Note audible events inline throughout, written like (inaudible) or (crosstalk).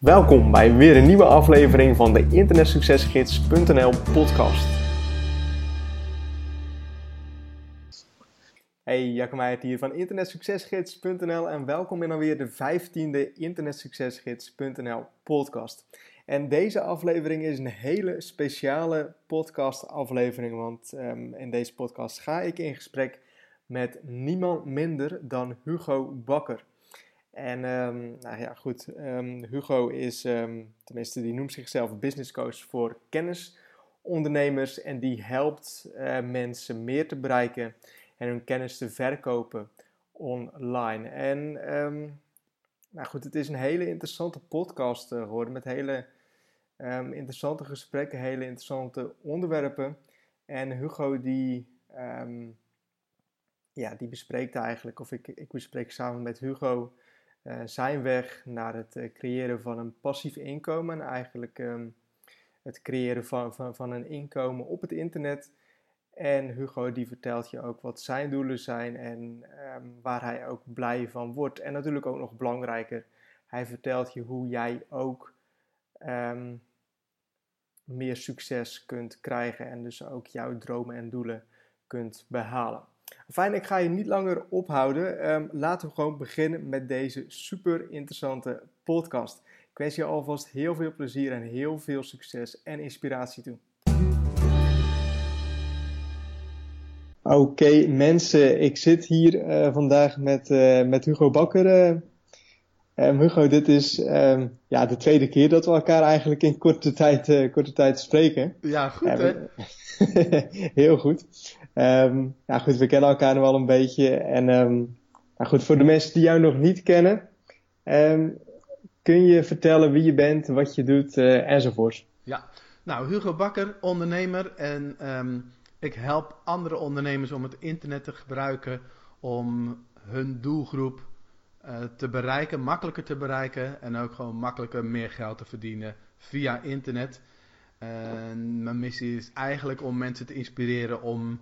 Welkom bij weer een nieuwe aflevering van de internetsuccesgids.nl podcast. Hey, Jacco Meijert hier van internetsuccesgids.nl en welkom in alweer de 15e internetsuccesgids.nl podcast. En deze aflevering is een hele speciale podcast aflevering, want um, in deze podcast ga ik in gesprek met niemand minder dan Hugo Bakker. En um, nou ja, goed, um, Hugo is, um, tenminste die noemt zichzelf business coach voor kennisondernemers en die helpt uh, mensen meer te bereiken en hun kennis te verkopen online. En nou goed, het is een hele interessante podcast geworden met hele interessante gesprekken, hele interessante onderwerpen. En Hugo die, ja, die bespreekt eigenlijk, of ik, ik bespreek samen met Hugo zijn weg naar het uh, creëren van een passief inkomen. Eigenlijk um, het creëren van, van, van een inkomen op het internet. En Hugo die vertelt je ook wat zijn doelen zijn en um, waar hij ook blij van wordt. En natuurlijk ook nog belangrijker, hij vertelt je hoe jij ook um, meer succes kunt krijgen en dus ook jouw dromen en doelen kunt behalen. Fijn, ik ga je niet langer ophouden. Um, laten we gewoon beginnen met deze super interessante podcast. Ik wens je alvast heel veel plezier en heel veel succes en inspiratie toe. Oké mensen, ik zit hier uh, vandaag met, uh, met Hugo Bakker. Uh, um, Hugo, dit is um, ja, de tweede keer dat we elkaar eigenlijk in korte tijd, korte tijd spreken. Ja, goed hè? (laughs) heel goed. Um, nou goed, we kennen elkaar nu al een beetje. En nou goed, voor de mensen die jou nog niet kennen, kun je vertellen wie je bent, wat je doet uh, enzovoorts. Ja, nou Hugo Bakker, ondernemer en ik help andere ondernemers om het internet te gebruiken om hun doelgroep uh, te bereiken, makkelijker te bereiken en ook gewoon makkelijker meer geld te verdienen via internet. En mijn missie is eigenlijk om mensen te inspireren om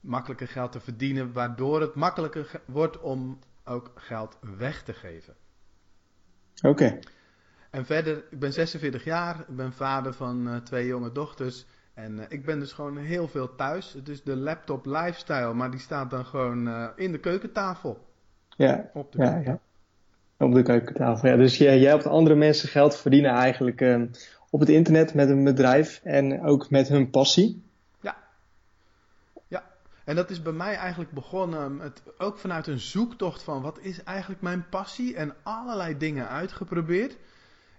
makkelijker geld te verdienen, waardoor het makkelijker wordt om ook geld weg te geven. Oké. Okay. En verder, ik ben 46 jaar, ik ben vader van uh, twee jonge dochters. En uh, ik ben dus gewoon heel veel thuis. Het is de laptop lifestyle, maar die staat dan gewoon uh, in de keukentafel. Ja, op de, ja, ja. Op de keukentafel. Ja, dus jij, jij helpt andere mensen geld verdienen eigenlijk ehm, op het internet met een bedrijf en ook met hun passie. En dat is bij mij eigenlijk begonnen, het, ook vanuit een zoektocht van wat is eigenlijk mijn passie en allerlei dingen uitgeprobeerd.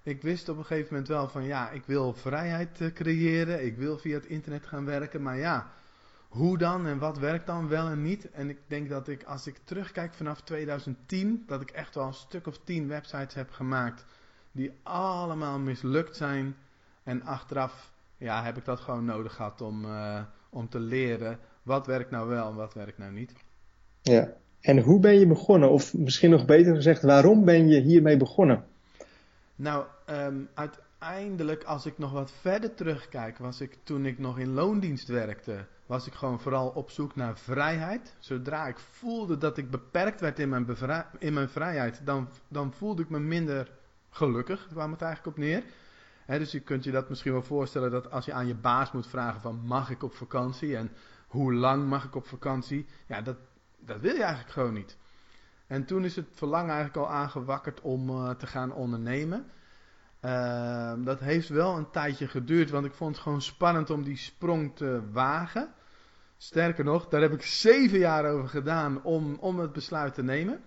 Ik wist op een gegeven moment wel van ja, ik wil vrijheid eh, creëren, ik wil via het internet gaan werken, maar ja, hoe dan en wat werkt dan wel en niet? En ik denk dat ik, als ik terugkijk vanaf 2010, dat ik echt wel een stuk of tien websites heb gemaakt die allemaal mislukt zijn. En achteraf ja, heb ik dat gewoon nodig gehad om, uh, om te leren wat werkt nou wel en wat werkt nou niet. Ja, en hoe ben je begonnen? Of misschien nog beter gezegd, waarom ben je hiermee begonnen? Nou, um, uiteindelijk, als ik nog wat verder terugkijk, was ik toen ik nog in loondienst werkte, was ik gewoon vooral op zoek naar vrijheid. Zodra ik voelde dat ik beperkt werd in mijn, in mijn vrijheid, dan, dan voelde ik me minder gelukkig, kwam het eigenlijk op neer. dus je kunt je dat misschien wel voorstellen dat als je aan je baas moet vragen van mag ik op vakantie en hoe lang mag ik op vakantie? Ja, dat, dat wil je eigenlijk gewoon niet. En toen is het verlangen eigenlijk al aangewakkerd om uh, te gaan ondernemen. Uh, dat heeft wel een tijdje geduurd, want ik vond het gewoon spannend om die sprong te wagen. Sterker nog, daar heb ik zeven jaar over gedaan om, om het besluit te nemen.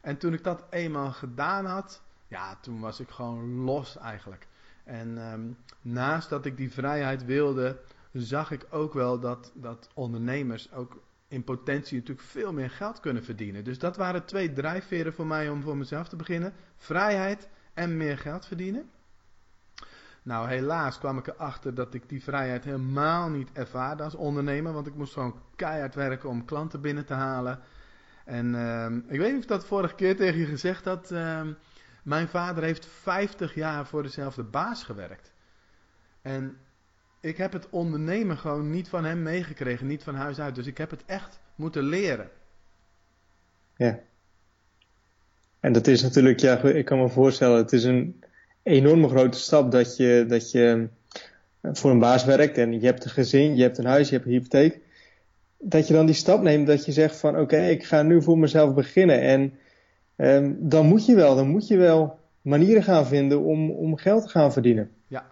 En toen ik dat eenmaal gedaan had, ja, toen was ik gewoon los eigenlijk. En um, naast dat ik die vrijheid wilde, zag ik ook wel dat, dat ondernemers ook in potentie natuurlijk veel meer geld kunnen verdienen. Dus dat waren twee drijfveren voor mij om voor mezelf te beginnen. Vrijheid en meer geld verdienen. Nou, helaas kwam ik erachter dat ik die vrijheid helemaal niet ervaarde als ondernemer. Want ik moest gewoon keihard werken om klanten binnen te halen. En uh, ik weet niet of ik dat vorige keer tegen je gezegd had. Uh, mijn vader heeft 50 jaar voor dezelfde baas gewerkt. En ik heb het ondernemen gewoon niet van hem meegekregen, niet van huis uit. Dus ik heb het echt moeten leren. Ja. En dat is natuurlijk, ja, ik kan me voorstellen, het is een enorme grote stap dat je, dat je voor een baas werkt en je hebt een gezin, je hebt een huis, je hebt een hypotheek. Dat je dan die stap neemt dat je zegt van oké, ik ga nu voor mezelf beginnen. En um, dan moet je wel, dan moet je wel manieren gaan vinden om, om geld te gaan verdienen. Ja,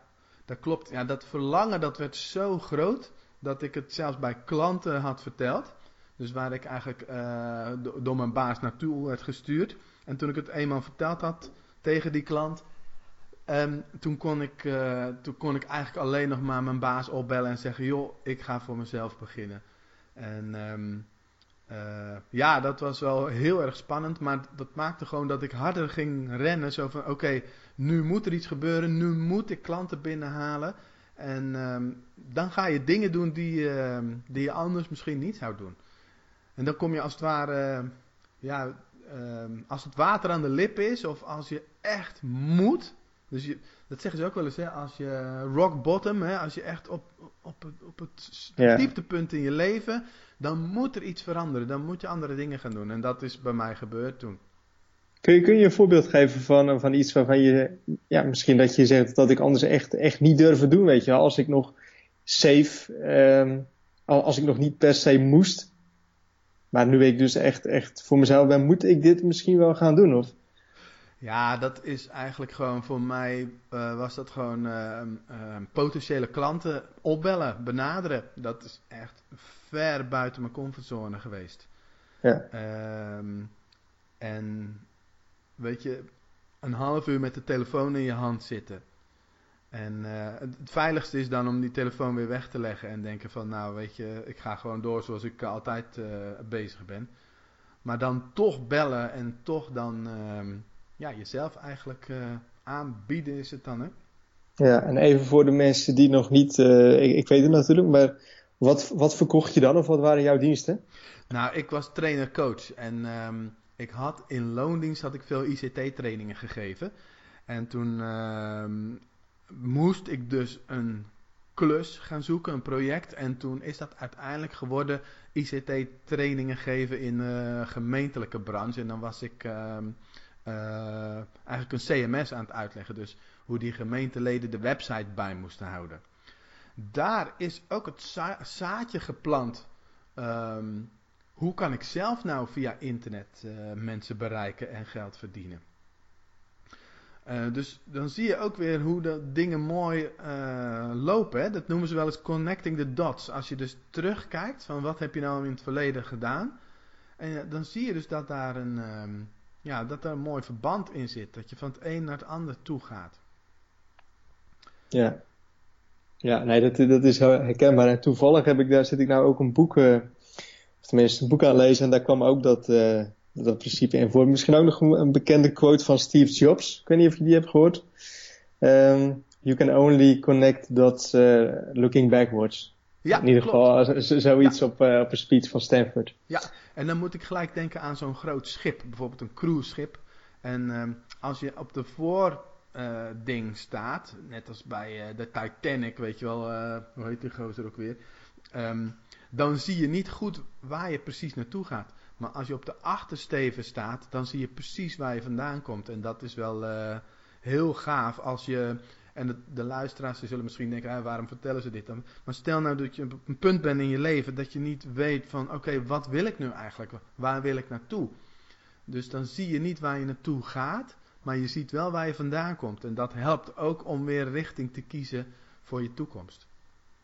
dat klopt. Ja, dat verlangen dat werd zo groot dat ik het zelfs bij klanten had verteld. Dus waar ik eigenlijk uh, door mijn baas naartoe werd gestuurd. En toen ik het eenmaal verteld had tegen die klant, um, toen, kon ik, uh, toen kon ik eigenlijk alleen nog maar mijn baas opbellen en zeggen: Joh, ik ga voor mezelf beginnen. En um, uh, ja, dat was wel heel erg spannend, maar dat maakte gewoon dat ik harder ging rennen. Zo van: Oké, nu moet er iets gebeuren, nu moet ik klanten binnenhalen. En um, dan ga je dingen doen die, die je anders misschien niet zou doen. En dan kom je als het ware, ja, als het water aan de lip is, of als je echt moet. Dus je, dat zeggen ze ook wel eens, hè, als je rock bottom, hè, als je echt op, op, het, op het dieptepunt in je leven, dan moet er iets veranderen. Dan moet je andere dingen gaan doen. En dat is bij mij gebeurd toen. Kun je, kun je een voorbeeld geven van, van iets waarvan je, ja, misschien dat je zegt dat ik anders echt, echt niet durven doen, weet je, als ik nog safe, um, als ik nog niet per se moest, maar nu ik dus echt, echt voor mezelf ben, moet ik dit misschien wel gaan doen? Of? Ja, dat is eigenlijk gewoon voor mij, uh, was dat gewoon uh, uh, potentiële klanten opbellen, benaderen. Dat is echt ver buiten mijn comfortzone geweest. Ja. Um, en weet je, een half uur met de telefoon in je hand zitten. En het veiligste is dan om die telefoon weer weg te leggen en denken van nou weet je, ik ga gewoon door zoals ik altijd bezig ben. Maar dan toch bellen en toch dan uh, ja, jezelf eigenlijk uh, aanbieden is het dan hè. Ja, en even voor de mensen die nog niet, ik, ik, weet het natuurlijk, maar wat, wat verkocht je dan of wat waren jouw diensten? Nou, ik was trainer-coach en um, ik had in loondienst had ik veel ICT-trainingen gegeven. En toen ehm, moest ik dus een klus gaan zoeken, een project. En toen is dat uiteindelijk geworden ICT-trainingen geven in de gemeentelijke branche. En dan was ik uh, uh, eigenlijk een CMS aan het uitleggen. Dus hoe die gemeenteleden de website bij moesten houden. Daar is ook het za zaadje geplant. Um, hoe kan ik zelf nou via internet uh, mensen bereiken en geld verdienen? Uh, dus dan zie je ook weer hoe de dingen mooi lopen. Hè? Dat noemen ze wel eens connecting the dots. Als je dus terugkijkt van wat heb je nou in het verleden gedaan. En dan zie je dus dat daar een, um, ja, dat daar een mooi verband in zit. Dat je van het een naar het ander toe gaat. Ja, ja nee, dat, dat is herkenbaar. En toevallig heb ik daar, zit ik nou ook een boek, uh, of tenminste een boek aan lezen. En daar kwam ook dat dat principe in voor. Misschien ook nog een, bekende quote van Steve Jobs. Ik weet niet of je die hebt gehoord. Um, you can only connect dots uh, looking backwards. Ja, in ieder klopt. geval zoiets ja. op, uh, op een speech van Stanford. Ja, en dan moet ik gelijk denken aan zo'n groot schip. Bijvoorbeeld een cruiseschip. En um, als je op de voording uh, staat, net als bij de Titanic, weet je wel, hoe heet die gozer ook weer. Um, dan zie je niet goed waar je precies naartoe gaat. Maar als je op de achtersteven staat, dan zie je precies waar je vandaan komt. En dat is wel uh, heel gaaf als je. En de, de luisteraars zullen misschien denken, ah, waarom vertellen ze dit dan? Maar stel nou dat je op een punt bent in je leven dat je niet weet van, oké, wat wil ik nu eigenlijk? Waar wil ik naartoe? Dus dan zie je niet waar je naartoe gaat, maar je ziet wel waar je vandaan komt. En dat helpt ook om weer richting te kiezen voor je toekomst.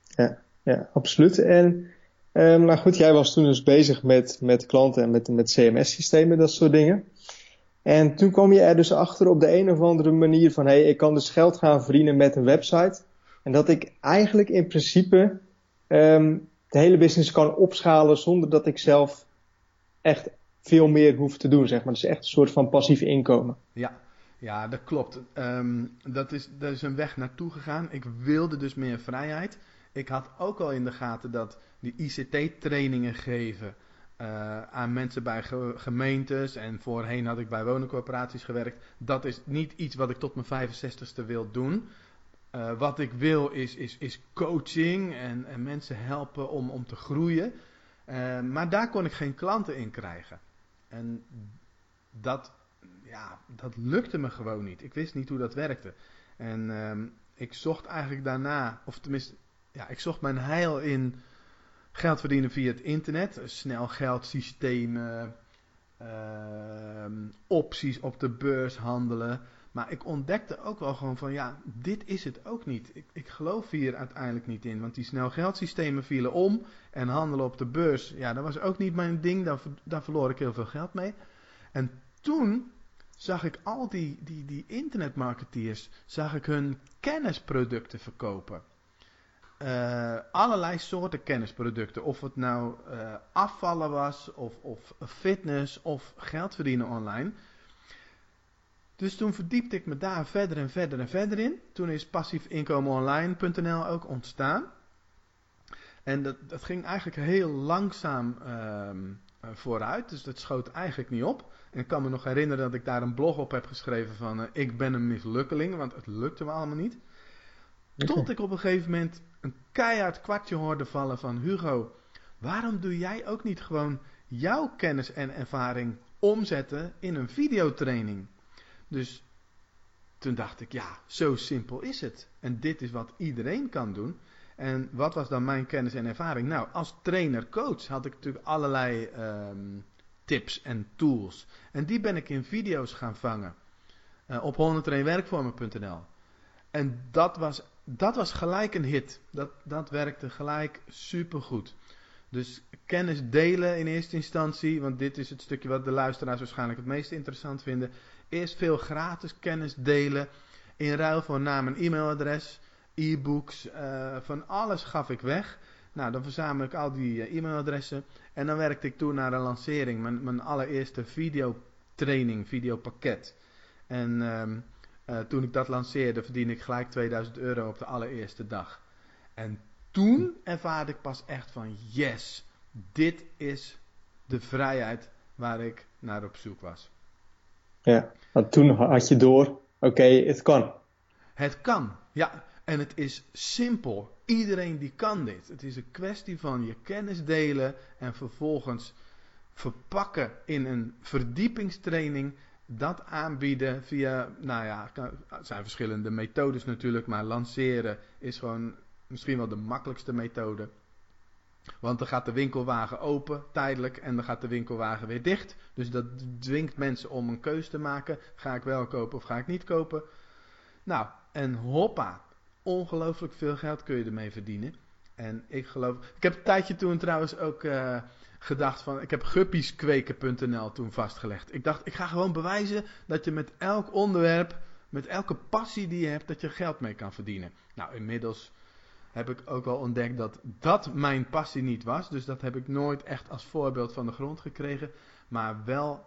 Ja, ja absoluut. En Um, nou goed, jij was toen dus bezig met, met klanten en met, met CMS-systemen, dat soort dingen. En toen kwam je er dus achter op de een of andere manier van, hé, hey, ik kan dus geld gaan verdienen met een website. En dat ik eigenlijk in principe um, de hele business kan opschalen zonder dat ik zelf echt veel meer hoef te doen, zeg maar. Dus echt een soort van passief inkomen. Ja, ja dat klopt. Um, dat, is, dat is een weg naartoe gegaan. Ik wilde dus meer vrijheid. Ik had ook al in de gaten dat die ICT-trainingen geven uh, aan mensen bij gemeentes en voorheen had ik bij woningcorporaties gewerkt. Dat is niet iets wat ik tot mijn 65ste wil doen. Uh, wat ik wil is, is, is coaching en, en mensen helpen om, om te groeien. Uh, maar daar kon ik geen klanten in krijgen. En dat ja, dat lukte me gewoon niet. Ik wist niet hoe dat werkte. En ehm, ik zocht eigenlijk daarna, of tenminste, ja, ik zocht mijn heil in geld verdienen via het internet. Snel geldsystemen, uh, opties op de beurs handelen. Maar ik ontdekte ook wel gewoon van ja, dit is het ook niet. Ik, ik geloof hier uiteindelijk niet in. Want die snel geldsystemen vielen om. En handelen op de beurs, ja, dat was ook niet mijn ding. Daar, daar verloor ik heel veel geld mee. En toen zag ik al die, die, die internetmarketeers, zag ik hun kennisproducten verkopen. Uh, allerlei soorten kennisproducten. Of het nou uh, afvallen was, of, of fitness, of geld verdienen online. Dus toen verdiepte ik me daar verder en verder en verder in. Toen is passiefinkomenonline.nl ook ontstaan. En dat, dat ging eigenlijk heel langzaam uh, vooruit. Dus dat schoot eigenlijk niet op. En ik kan me nog herinneren dat ik daar een blog op heb geschreven van... Uh, ik ben een mislukkeling, want het lukte me allemaal niet. Tot ik op een gegeven moment een keihard kwartje hoorde vallen van... Hugo, waarom doe jij ook niet gewoon jouw kennis en ervaring omzetten in een videotraining? Dus toen dacht ik, ja, zo simpel is het. En dit is wat iedereen kan doen. En wat was dan mijn kennis en ervaring? Nou, als trainer-coach had ik natuurlijk allerlei um, tips en tools. En die ben ik in video's gaan vangen. Uh, op 101werkvormen.nl. En dat was, dat was gelijk een hit. Dat, dat werkte gelijk supergoed. Dus kennis delen in eerste instantie, want dit is het stukje wat de luisteraars waarschijnlijk het meest interessant vinden. Eerst veel gratis kennis delen. In ruil voor naam en e-mailadres, e-books, uh, van alles gaf ik weg. Nou, dan verzamel ik al die uh, e-mailadressen. En dan werkte ik toe naar een lancering. Mijn, mijn allereerste videotraining, videopakket. En um, uh, toen ik dat lanceerde, verdiende ik gelijk 2000 euro op de allereerste dag. En toen ervaarde ik pas echt van yes, dit is de vrijheid waar ik naar op zoek was. Ja, want toen had je door, oké, het kan. Het kan, ja. En het is simpel. Iedereen die kan dit. Het is een kwestie van je kennis delen en vervolgens verpakken in een verdiepingstraining. Dat aanbieden via, nou ja, het zijn verschillende methodes natuurlijk, maar lanceren is gewoon misschien wel de makkelijkste methode. Want dan gaat de winkelwagen open tijdelijk en dan gaat de winkelwagen weer dicht. Dus dat dwingt mensen om een keuze te maken. Ga ik wel kopen of ga ik niet kopen? Nou, en hoppa, ongelooflijk veel geld kun je ermee verdienen. En ik geloof. Ik heb een tijdje toen trouwens ook uh, gedacht van. Ik heb guppieskweken.nl toen vastgelegd. Ik dacht, ik ga gewoon bewijzen dat je met elk onderwerp, met elke passie die je hebt, dat je geld mee kan verdienen. Nou, inmiddels heb ik ook wel ontdekt dat dat mijn passie niet was. Dus dat heb ik nooit echt als voorbeeld van de grond gekregen. Maar wel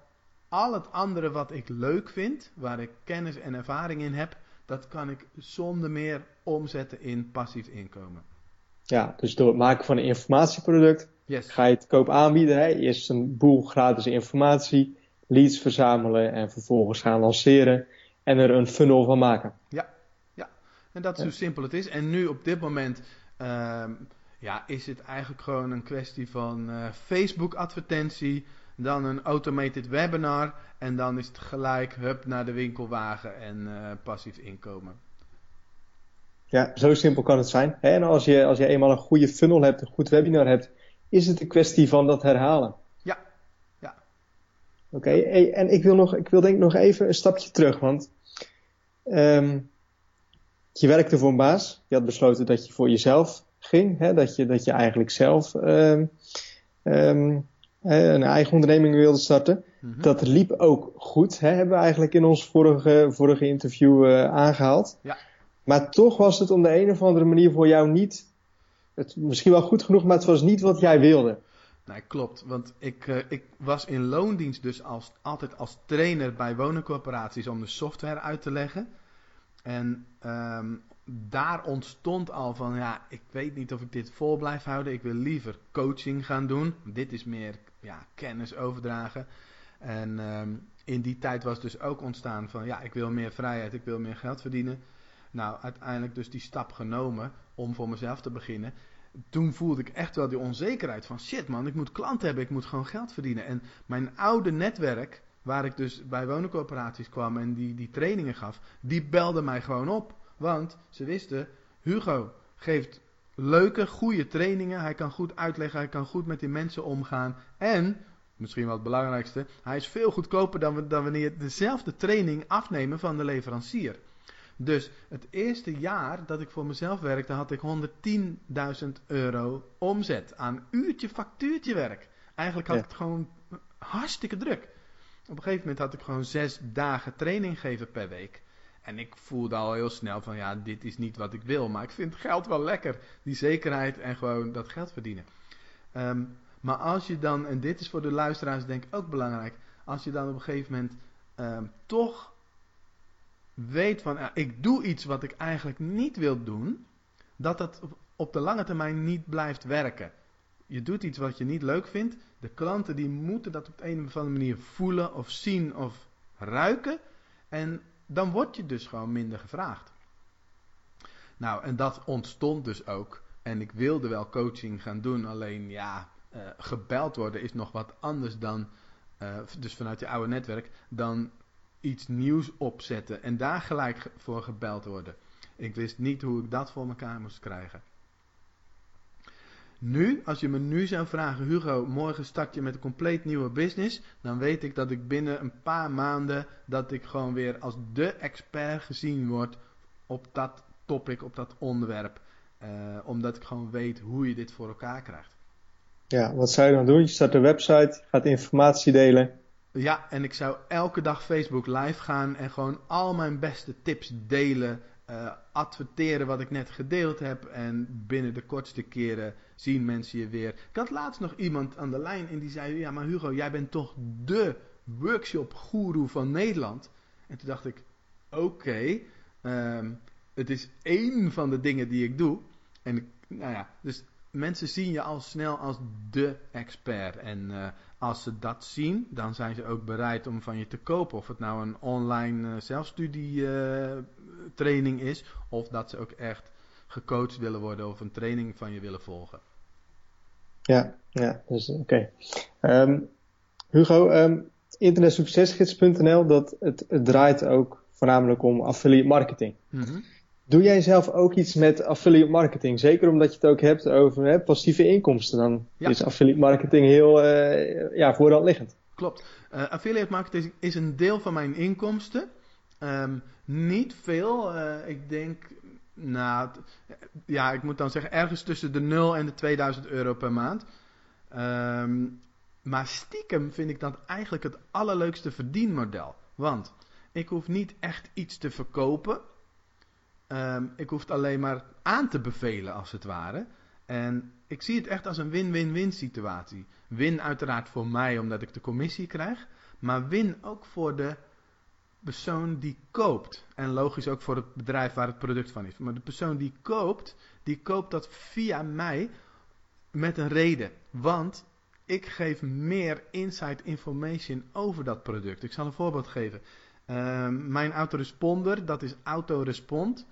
al het andere wat ik leuk vind, waar ik kennis en ervaring in heb, dat kan ik zonder meer omzetten in passief inkomen. Ja, dus door het maken van een informatieproduct yes. ga je het koop aanbieden. Hè? Eerst een boel gratis informatie, leads verzamelen en vervolgens gaan lanceren en er een funnel van maken. Ja, en dat is hoe simpel het is. En nu op dit moment uh, ja, is het eigenlijk gewoon een kwestie van uh, Facebook advertentie, dan een automated webinar en dan is het gelijk hup naar de winkelwagen en uh, passief inkomen. Ja, zo simpel kan het zijn. En als je, als je eenmaal een goede funnel hebt, een goed webinar hebt, is het een kwestie van dat herhalen. Ja, ja. Oké, okay. en ik wil, nog, ik wil denk ik nog even een stapje terug, want um, je werkte voor een baas. Je had besloten dat je voor jezelf ging. Hè? Dat, je, dat je eigenlijk zelf um, um, een eigen onderneming wilde starten. Mm-hmm. Dat liep ook goed. Hè? Hebben we eigenlijk in ons vorige, vorige interview uh, aangehaald. Ja. Maar toch was het op de een of andere manier voor jou niet. Het, misschien wel goed genoeg, maar het was niet wat jij wilde. Nee, klopt. Want ik, uh, ik was in loondienst dus als, altijd als trainer bij woningcorporaties om de software uit te leggen. En um, daar ontstond al van, ja, ik weet niet of ik dit vol blijf houden. Ik wil liever coaching gaan doen. Dit is meer ja, kennis overdragen. En um, in die tijd was dus ook ontstaan van, ja, ik wil meer vrijheid, ik wil meer geld verdienen. Nou, uiteindelijk dus die stap genomen om voor mezelf te beginnen. Toen voelde ik echt wel die onzekerheid van, shit man, ik moet klanten hebben, ik moet gewoon geld verdienen. En mijn oude netwerk waar ik dus bij woningcoöperaties kwam en die, die trainingen gaf, die belden mij gewoon op. Want ze wisten, Hugo geeft leuke, goede trainingen. Hij kan goed uitleggen, hij kan goed met die mensen omgaan. En, misschien wel het belangrijkste, hij is veel goedkoper dan, dan wanneer dezelfde training afnemen van de leverancier. Dus het eerste jaar dat ik voor mezelf werkte, had ik 110.000 euro omzet aan uurtje factuurtje werk. Eigenlijk had ik het gewoon hartstikke druk. Op een gegeven moment had ik gewoon zes dagen training geven per week. En ik voelde al heel snel van ja, dit is niet wat ik wil. Maar ik vind geld wel lekker. Die zekerheid en gewoon dat geld verdienen. Ehm, maar als je dan, en dit is voor de luisteraars denk ik ook belangrijk. Als je dan op een gegeven moment ehm, toch weet van ik doe iets wat ik eigenlijk niet wil doen. Dat dat op de lange termijn niet blijft werken. Je doet iets wat je niet leuk vindt. De klanten die moeten dat op een of andere manier voelen of zien of ruiken. En dan word je dus gewoon minder gevraagd. Nou, en dat ontstond dus ook. En ik wilde wel coaching gaan doen, alleen ja, uh, gebeld worden is nog wat anders dan, uh, dus vanuit je oude netwerk, dan iets nieuws opzetten en daar gelijk voor gebeld worden. Ik wist niet hoe ik dat voor elkaar moest krijgen. Nu, als je me nu zou vragen, Hugo, morgen start je met een compleet nieuwe business, dan weet ik dat ik binnen een paar maanden dat ik gewoon weer als de expert gezien word op dat topic, op dat onderwerp. Uh, omdat ik gewoon weet hoe je dit voor elkaar krijgt. Ja, wat zou je dan doen? Je start een website, gaat informatie delen. Ja, en ik zou elke dag Facebook live gaan en gewoon al mijn beste tips delen uh, adverteren wat ik net gedeeld heb. En binnen de kortste keren zien mensen je weer. Ik had laatst nog iemand aan de lijn en die zei: Ja, maar Hugo, jij bent toch de workshop-goeroe van Nederland? En toen dacht ik: Oké, ehm, het is één van de dingen die ik doe. En nou ja, dus mensen zien je al snel als de expert. En uh, als ze dat zien, dan zijn ze ook bereid om van je te kopen. Of het nou een online uh, zelfstudie uh, training is, of dat ze ook echt gecoacht willen worden of een training van je willen volgen. Ja, ja, dus oké. Okay. Um, Hugo, um, internetsuccesgids.nl, dat het, het, draait ook voornamelijk om affiliate marketing. Mm -hmm. Doe jij zelf ook iets met affiliate marketing? Zeker omdat je het ook hebt over hè, passieve inkomsten. Dan ja. is affiliate marketing heel uh, ja, voorhand liggend. Klopt. Uh, affiliate marketing is een deel van mijn inkomsten. Um, niet veel. Uh, ik denk, nou, ja, ik moet dan zeggen, ergens tussen de 0 en de 2000 euro per maand. Um, maar stiekem vind ik dat eigenlijk het allerleukste verdienmodel. Want ik hoef niet echt iets te verkopen. Um, ik hoef het alleen maar aan te bevelen, als het ware. En ik zie het echt als een win-win-win situatie. Win uiteraard voor mij, omdat ik de commissie krijg. Maar win ook voor de persoon die koopt. En logisch ook voor het bedrijf waar het product van is. Maar de persoon die koopt, die koopt dat via mij met een reden. Want ik geef meer inside information over dat product. Ik zal een voorbeeld geven. Um, mijn autoresponder, dat is Autorespond.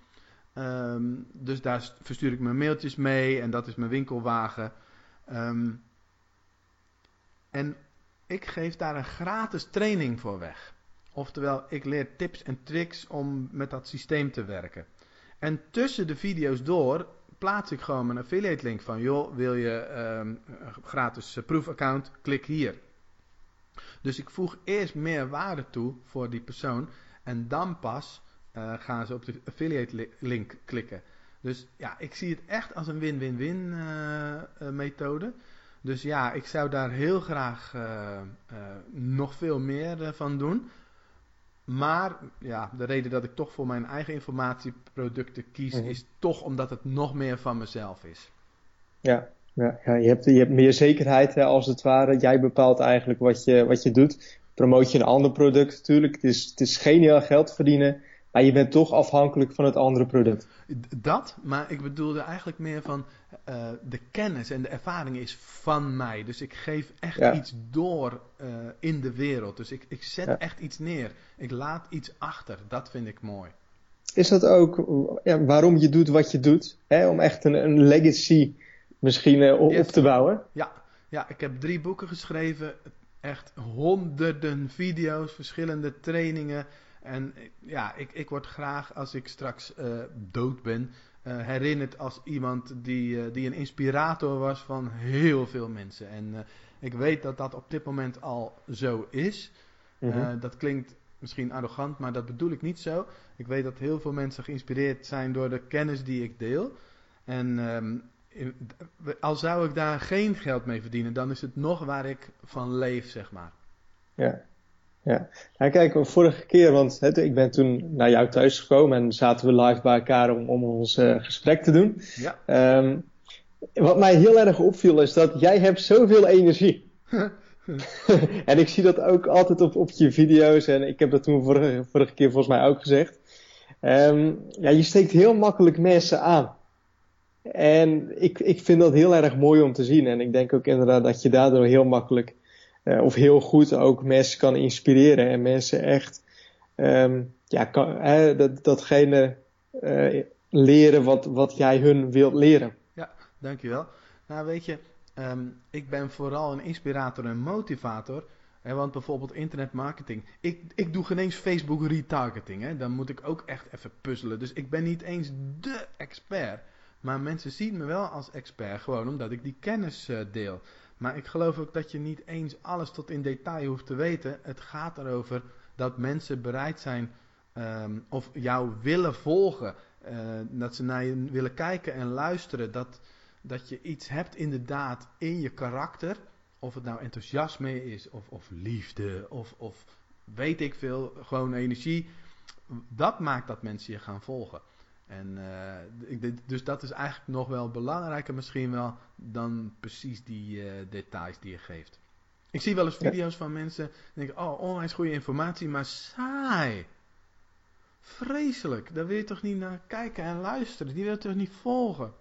Um, dus daar verstuur ik mijn mailtjes mee en dat is mijn winkelwagen. Um, en ik geef daar een gratis training voor weg. Oftewel, ik leer tips en tricks om met dat systeem te werken. En tussen de video's door plaats ik gewoon mijn affiliate link van, joh, wil je um, een gratis proefaccount? Klik hier. Dus ik voeg eerst meer waarde toe voor die persoon en dan pas gaan ze op de affiliate link klikken. Dus ja, ik zie het echt als een win-win-win uh, uh, methode. Dus ja, ik zou daar heel graag nog veel meer van doen. Maar ja, de reden dat ik toch voor mijn eigen informatieproducten kies, mm -hmm. is toch omdat het nog meer van mezelf is. Ja, ja, ja je, hebt, je hebt meer zekerheid hè, als het ware. Jij bepaalt eigenlijk wat je, wat je doet. Promoot je een ander product natuurlijk. Het is, het is geniaal geld verdienen. Maar je bent toch afhankelijk van het andere product. Dat, maar ik bedoelde eigenlijk meer van uh, de kennis en de ervaring is van mij. Dus ik geef echt ja. iets door uh, in de wereld. Dus ik, ik zet ja. echt iets neer. Ik laat iets achter. Dat vind ik mooi. Is dat ook ja, waarom je doet wat je doet? Hè? Om echt een, een legacy misschien uh, op yes. te bouwen? Ja. ja, ik heb drie boeken geschreven. echt honderden video's, verschillende trainingen. En ja, ik, ik word graag als ik straks dood ben, herinnerd als iemand die, die een inspirator was van heel veel mensen. En ik weet dat dat op dit moment al zo is. Mhm. dat klinkt misschien arrogant, maar dat bedoel ik niet zo. Ik weet dat heel veel mensen geïnspireerd zijn door de kennis die ik deel. En um, al zou ik daar geen geld mee verdienen, dan is het nog waar ik van leef, zeg maar. Ja, ja. Nou, kijk, vorige keer, want ik ben toen naar jou thuis gekomen en zaten we live bij elkaar om, om ons uh, gesprek te doen. Ja. Um, wat mij heel erg opviel is dat jij hebt zoveel energie. (laughs) en ik zie dat ook altijd op, op je video's en ik heb dat toen vorige, vorige keer volgens mij ook gezegd. Um, ja, je steekt heel makkelijk mensen aan. En ik, ik vind dat heel erg mooi om te zien. En ik denk ook inderdaad dat je daardoor heel makkelijk uh, of heel goed ook mensen kan inspireren. En mensen echt um, ja, kan, dat, datgene uh, leren wat, wat jij hun wilt leren. Ja, dankjewel. Nou weet je, um, ik ben vooral een inspirator en motivator. Hè, want bijvoorbeeld internetmarketing. Ik, ik doe geen eens Facebook retargeting. Hè. Dan moet ik ook echt even puzzelen. Dus ik ben niet eens de expert. Maar mensen zien me wel als expert, gewoon omdat ik die kennis uh, deel. Maar ik geloof ook dat je niet eens alles tot in detail hoeft te weten. Het gaat erover dat mensen bereid zijn um, of jou willen volgen. Uh, dat ze naar je willen kijken en luisteren. Dat, dat je iets hebt inderdaad in je karakter. Of het nou enthousiasme is, of, of liefde, of, of weet ik veel, gewoon energie. Dat maakt dat mensen je gaan volgen. En uh, ik, dus dat is eigenlijk nog wel belangrijker misschien wel dan precies die uh, details die je geeft. Ik zie wel eens video's van mensen denken, oh, onwijs goede informatie, maar saai. Vreselijk, daar wil je toch niet naar kijken en luisteren, die wil je toch niet volgen.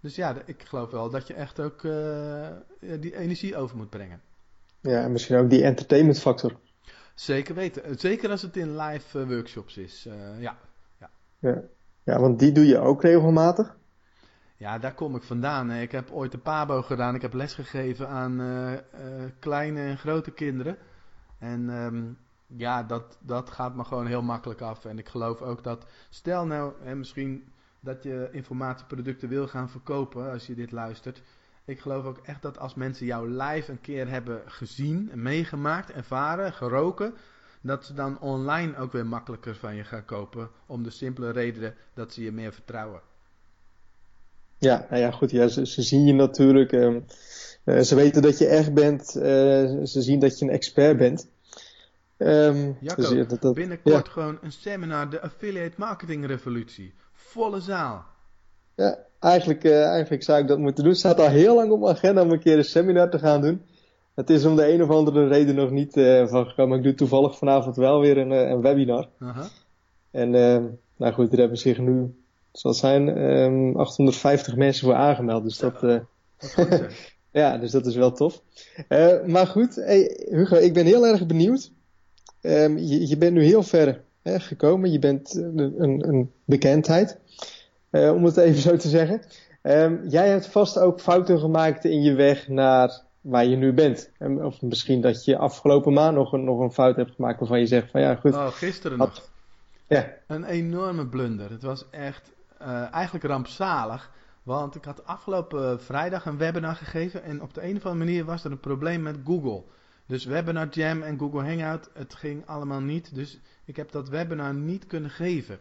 Dus ja, ik geloof wel dat je echt ook uh, die energie over moet brengen. Ja, en misschien ook die entertainment factor. Zeker weten. Zeker als het in live workshops is. ja, ja. want die doe je ook regelmatig? Ja, daar kom ik vandaan. Ik heb ooit de PABO gedaan. Ik heb lesgegeven aan uh, uh, kleine en grote kinderen. En um, ja, dat, dat gaat me gewoon heel makkelijk af. En ik geloof ook dat, stel nou, hè, misschien dat je informatieproducten wil gaan verkopen als je dit luistert. Ik geloof ook echt dat als mensen jouw live een keer hebben gezien, meegemaakt, ervaren, geroken, dat ze dan online ook weer makkelijker van je gaan kopen. Om de simpele reden dat ze je meer vertrouwen. Ja, nou ja, goed. Ja, ze, ze zien je natuurlijk. Uh, uh, ze weten dat je echt bent. Uh, ze zien dat je een expert bent. Um, Jacco, dus dat, dat, binnenkort ja. gewoon een seminar, de Affiliate Marketing Revolutie. Volle zaal. Ja, eigenlijk, eigenlijk zou ik dat moeten doen. Het staat al heel lang op mijn agenda om een keer een seminar te gaan doen. Het is om de een of andere reden nog niet uh, van gekomen. Ik doe toevallig vanavond wel weer een, uh, een webinar. En uh, nou goed, er hebben zich nu, zal het zijn, um, ehm, 850 mensen voor aangemeld. Dus dat, dat (laughs) ja, dus dat is wel tof. maar goed, hey, Hugo, ik ben heel erg benieuwd. Um, je, je, bent nu heel ver hè, gekomen. Je bent een, een bekendheid, om het even zo te zeggen. Um, jij hebt vast ook fouten gemaakt in je weg naar waar je nu bent. Of misschien dat je afgelopen maand nog een, nog een fout hebt gemaakt waarvan je zegt van ja goed. Oh, gisteren nog. Ja. Een enorme blunder. Het was echt uh, eigenlijk rampzalig. Want ik had afgelopen vrijdag een webinar gegeven en op de een of andere manier was er een probleem met Google. Dus Webinar Jam en Google Hangout, het ging allemaal niet. Dus ik heb dat webinar niet kunnen geven.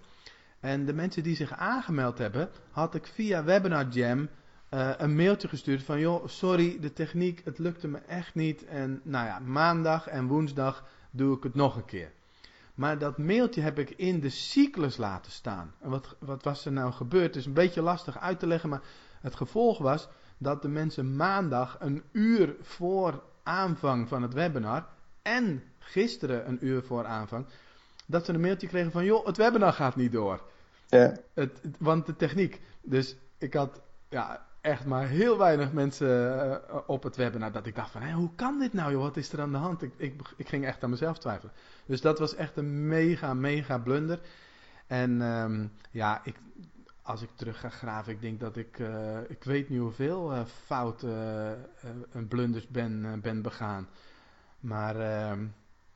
En de mensen die zich aangemeld hebben, had ik via Webinar Jam uh, een mailtje gestuurd van joh, sorry, de techniek, het lukte me echt niet. En nou ja, maandag en woensdag doe ik het nog een keer. Maar dat mailtje heb ik in de cyclus laten staan. En wat, wat was er nou gebeurd? Het is een beetje lastig uit te leggen, maar het gevolg was dat de mensen maandag een uur voor aanvang van het webinar en gisteren een uur voor aanvang, dat ze een mailtje kregen van joh, het webinar gaat niet door. Ja. Het, want de techniek. Dus ik had ja, echt maar heel weinig mensen uh, op het webinar dat ik dacht van, hé, hoe kan dit nou joh, wat is er aan de hand? Ik, ik, ik ging echt aan mezelf twijfelen. Dus dat was echt een mega, mega blunder. En um, ja, ik, als ik terug ga graven, ik denk dat ik, uh, ik weet niet hoeveel uh, fouten uh, en blunders ben, ben begaan. Maar ehm,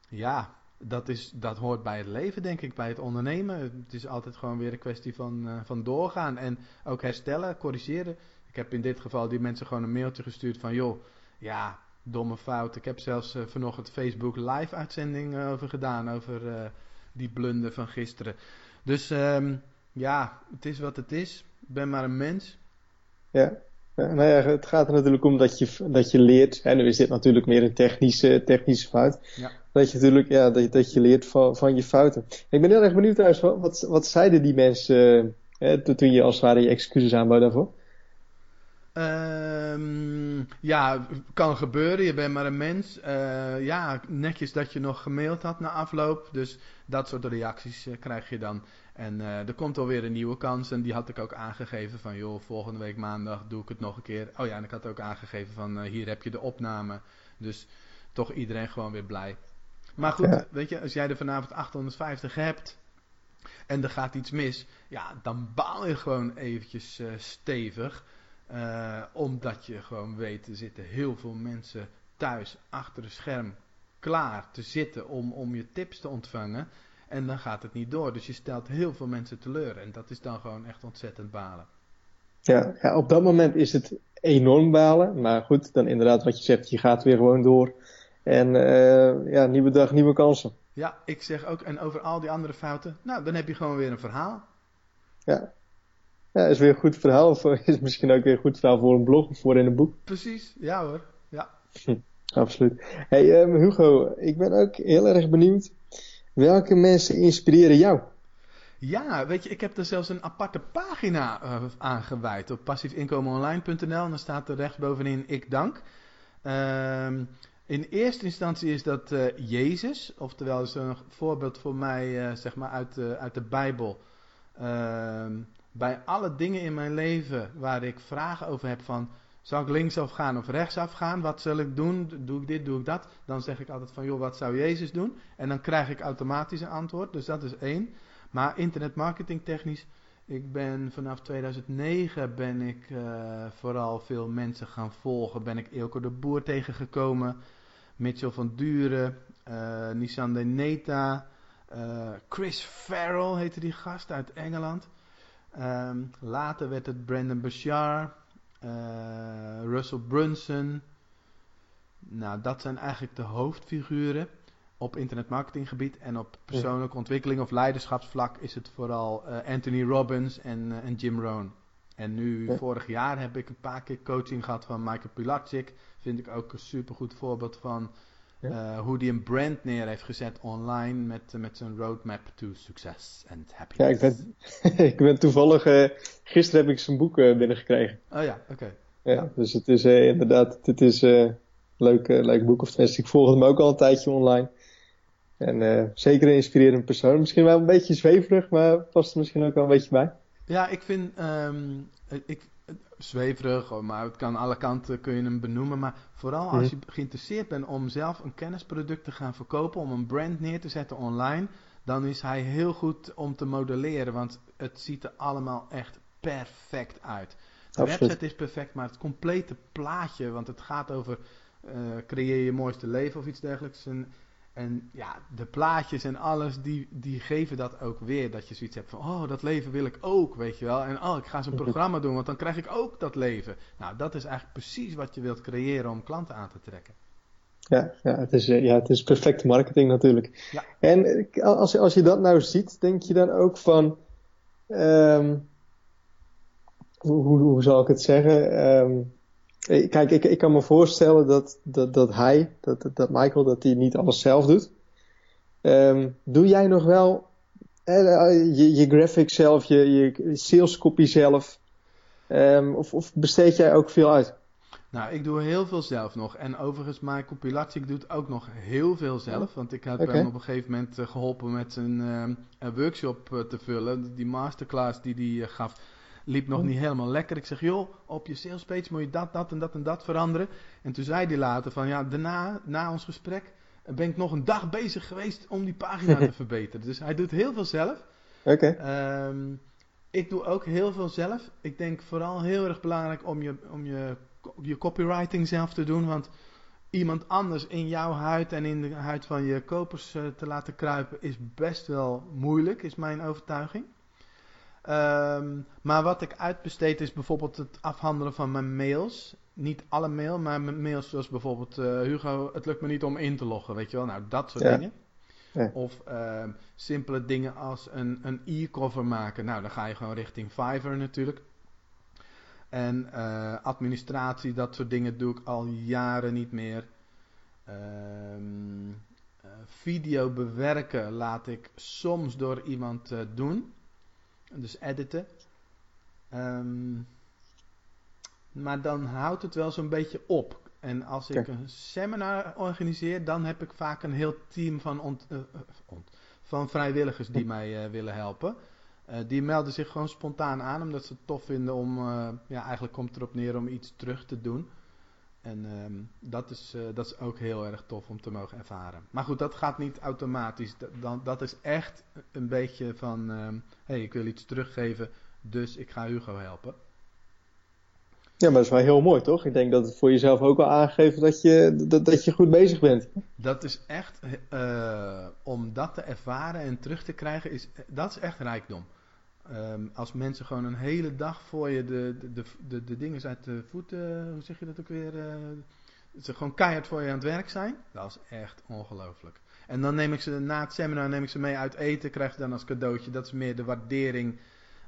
ja, dat, is, dat hoort bij het leven, denk ik, bij het ondernemen. Het is altijd gewoon weer een kwestie van, van doorgaan en ook herstellen, corrigeren. Ik heb in dit geval die mensen gewoon een mailtje gestuurd van, joh, ja, domme fout. Ik heb zelfs vanochtend Facebook live uitzending over gedaan, over die blunder van gisteren. Dus... Um, ja, het is wat het is. Ik ben maar een mens. Ja, nou ja, het gaat er natuurlijk om dat je, dat je leert. En nu is dit natuurlijk meer een technische, technische fout. Ja. Dat je natuurlijk ja, dat, dat je leert van, van je fouten. Ik ben heel erg benieuwd trouwens, wat, wat zeiden die mensen eh, toen je als het ware je excuses aanbood daarvoor? Um, ja, kan gebeuren. Je bent maar een mens. Uh, ja, netjes dat je nog gemaild had na afloop. Dus dat soort reacties uh, krijg je dan. En uh, er komt alweer een nieuwe kans. En die had ik ook aangegeven van, joh, volgende week maandag doe ik het nog een keer. Oh ja, en ik had ook aangegeven van, hier heb je de opname. Dus toch iedereen gewoon weer blij. Maar goed, weet je, als jij er vanavond 850 hebt en er gaat iets mis, ja, dan baal je gewoon eventjes stevig. Uh, omdat je gewoon weet, er zitten heel veel mensen thuis achter een scherm klaar te zitten om, om je tips te ontvangen. En dan gaat het niet door. Dus je stelt heel veel mensen teleur. En dat is dan gewoon echt ontzettend balen. Ja, ja op dat moment is het enorm balen. Maar goed, dan inderdaad wat je zegt, je gaat weer gewoon door. En uh, ja, nieuwe dag, nieuwe kansen. Ja, ik zeg ook, en over al die andere fouten, nou, dan heb je gewoon weer een verhaal. Ja, ja, is weer een goed verhaal. Of (laughs) is misschien ook weer een goed verhaal voor een blog of voor in een boek. Precies, ja hoor. Ja. absoluut. Hey um, Hugo, ik ben ook heel erg benieuwd. Welke mensen inspireren jou? Ja, weet je, ik heb er zelfs een aparte pagina uh, aan gewijd op passiefinkomenonline.nl. En dan staat er rechtsbovenin ik dank. Um, in eerste instantie is dat uh, Jezus, oftewel is een voorbeeld voor mij uh, zeg maar uit, uit de Bijbel. Uh, bij alle dingen in mijn leven waar ik vragen over heb van, zal ik linksaf gaan of rechtsaf gaan? Wat zal ik doen? Doe ik dit, doe ik dat? Dan zeg ik altijd van, joh, wat zou Jezus doen? En dan krijg ik automatisch een antwoord, dus dat is één. Maar internetmarketing technisch, ik ben vanaf 2009 ben ik uh, vooral veel mensen gaan volgen. Ben ik Eelco de Boer tegengekomen, Mitchell van Duren, uh, Nissan de Neta, uh, Chris Farrell heette die gast uit Engeland. Um, later werd het Brandon Bashar, uh, Russell Brunson. Nou, dat zijn eigenlijk de hoofdfiguren op internetmarketinggebied. En op persoonlijke ontwikkeling of leiderschapsvlak is het vooral uh, Anthony Robbins en, uh, en Jim Rohn. En nu, vorig jaar heb ik een paar keer coaching gehad van Michael Pilatschik. Vind ik ook een supergoed voorbeeld van uh, hoe die een brand neer heeft gezet online met, uh, met zijn roadmap to success and happiness. Ja, ik ben, ik ben toevallig, uh, gisteren heb ik zijn boek binnengekregen. Oh ja, oké. Ja, ja, dus het is inderdaad, het is een leuk, leuk boek. Of tenminste, ik volg hem ook al een tijdje online. En zeker een inspirerend persoon. Misschien wel een beetje zweverig, maar past er misschien ook wel een beetje bij. Ja, ik vind, um, ik, zweverig, maar het kan alle kanten kun je hem benoemen. Maar vooral als je geïnteresseerd bent om zelf een kennisproduct te gaan verkopen, om een brand neer te zetten online, dan is hij heel goed om te modelleren, want het ziet er allemaal echt perfect uit. De website is perfect, maar het complete plaatje, want het gaat over uh, creëer je mooiste leven of iets dergelijks. En en ja, de plaatjes en alles, die, die geven dat ook weer. Dat je zoiets hebt van, oh, dat leven wil ik ook, weet je wel. En oh, ik ga zo'n (laughs) programma doen, want dan krijg ik ook dat leven. Nou, dat is eigenlijk precies wat je wilt creëren om klanten aan te trekken. Ja, ja, het, is, ja het is perfecte marketing natuurlijk. Ja. En als, als je dat nou ziet, denk je dan ook van... Um, hoe, hoe, hoe zal ik het zeggen? Um, Kijk, ik, ik kan me voorstellen dat, dat, dat hij, dat, dat Michael, dat hij niet alles zelf doet. Um, doe jij nog wel eh, je, je graphics zelf, je, je sales copy zelf? Um, of, of besteed jij ook veel uit? Nou, ik doe heel veel zelf nog. En overigens, Michael Pilatschik doet ook nog heel veel zelf. Want ik heb hem op een gegeven moment uh, geholpen met zijn uh, workshop te vullen. Die masterclass die hij gaf liep nog niet helemaal lekker. Ik zeg, joh, op je salespage moet je dat, dat en dat en dat veranderen. En toen zei hij later van, ja, daarna, na ons gesprek, ben ik nog een dag bezig geweest om die pagina (laughs) te verbeteren. Dus hij doet heel veel zelf. Oké. Ehm, ik doe ook heel veel zelf. Ik denk vooral heel erg belangrijk om je, om je, je copywriting zelf te doen. Want iemand anders in jouw huid en in de huid van je kopers eh, te laten kruipen is best wel moeilijk, is mijn overtuiging. Ehm, maar wat ik uitbesteed is bijvoorbeeld het afhandelen van mijn mails. Niet alle mail, maar mijn mails zoals bijvoorbeeld uh, Hugo, het lukt me niet om in te loggen, weet je wel. Nou, dat soort dingen. Of ehm, simpele dingen als een, een e-cover maken. Nou, dan ga je gewoon richting Fiverr natuurlijk. En uh, administratie, dat soort dingen doe ik al jaren niet meer. Um, video bewerken laat ik soms door iemand uh, doen. Dus editen. Um, maar dan houdt het wel zo'n beetje op. En als ik een seminar organiseer, dan heb ik vaak een heel team van, ont, uh, ont, van vrijwilligers die mij uh, willen helpen. Uh, die melden zich gewoon spontaan aan, omdat ze het tof vinden om, ja, eigenlijk komt het erop neer om iets terug te doen. En um, dat, is, dat is ook heel erg tof om te mogen ervaren. Maar goed, dat gaat niet automatisch. Dat, dan, dat is echt een beetje van, hé, um, hey, ik wil iets teruggeven, dus ik ga Hugo helpen. Ja, maar dat is wel heel mooi, toch? Ik denk dat het voor jezelf ook wel aangeeft dat je, dat, dat je goed bezig bent. Dat is echt, uh, om dat te ervaren en terug te krijgen, is, dat is echt rijkdom. Um, als mensen gewoon een hele dag voor je de, de, de, de dingen uit de voeten, hoe zeg je dat ook weer? Uh, ze gewoon keihard voor je aan het werk zijn. Dat is echt ongelooflijk. En dan neem ik ze na het seminar neem ik ze mee uit eten, krijg je dan als cadeautje. Dat is meer de waardering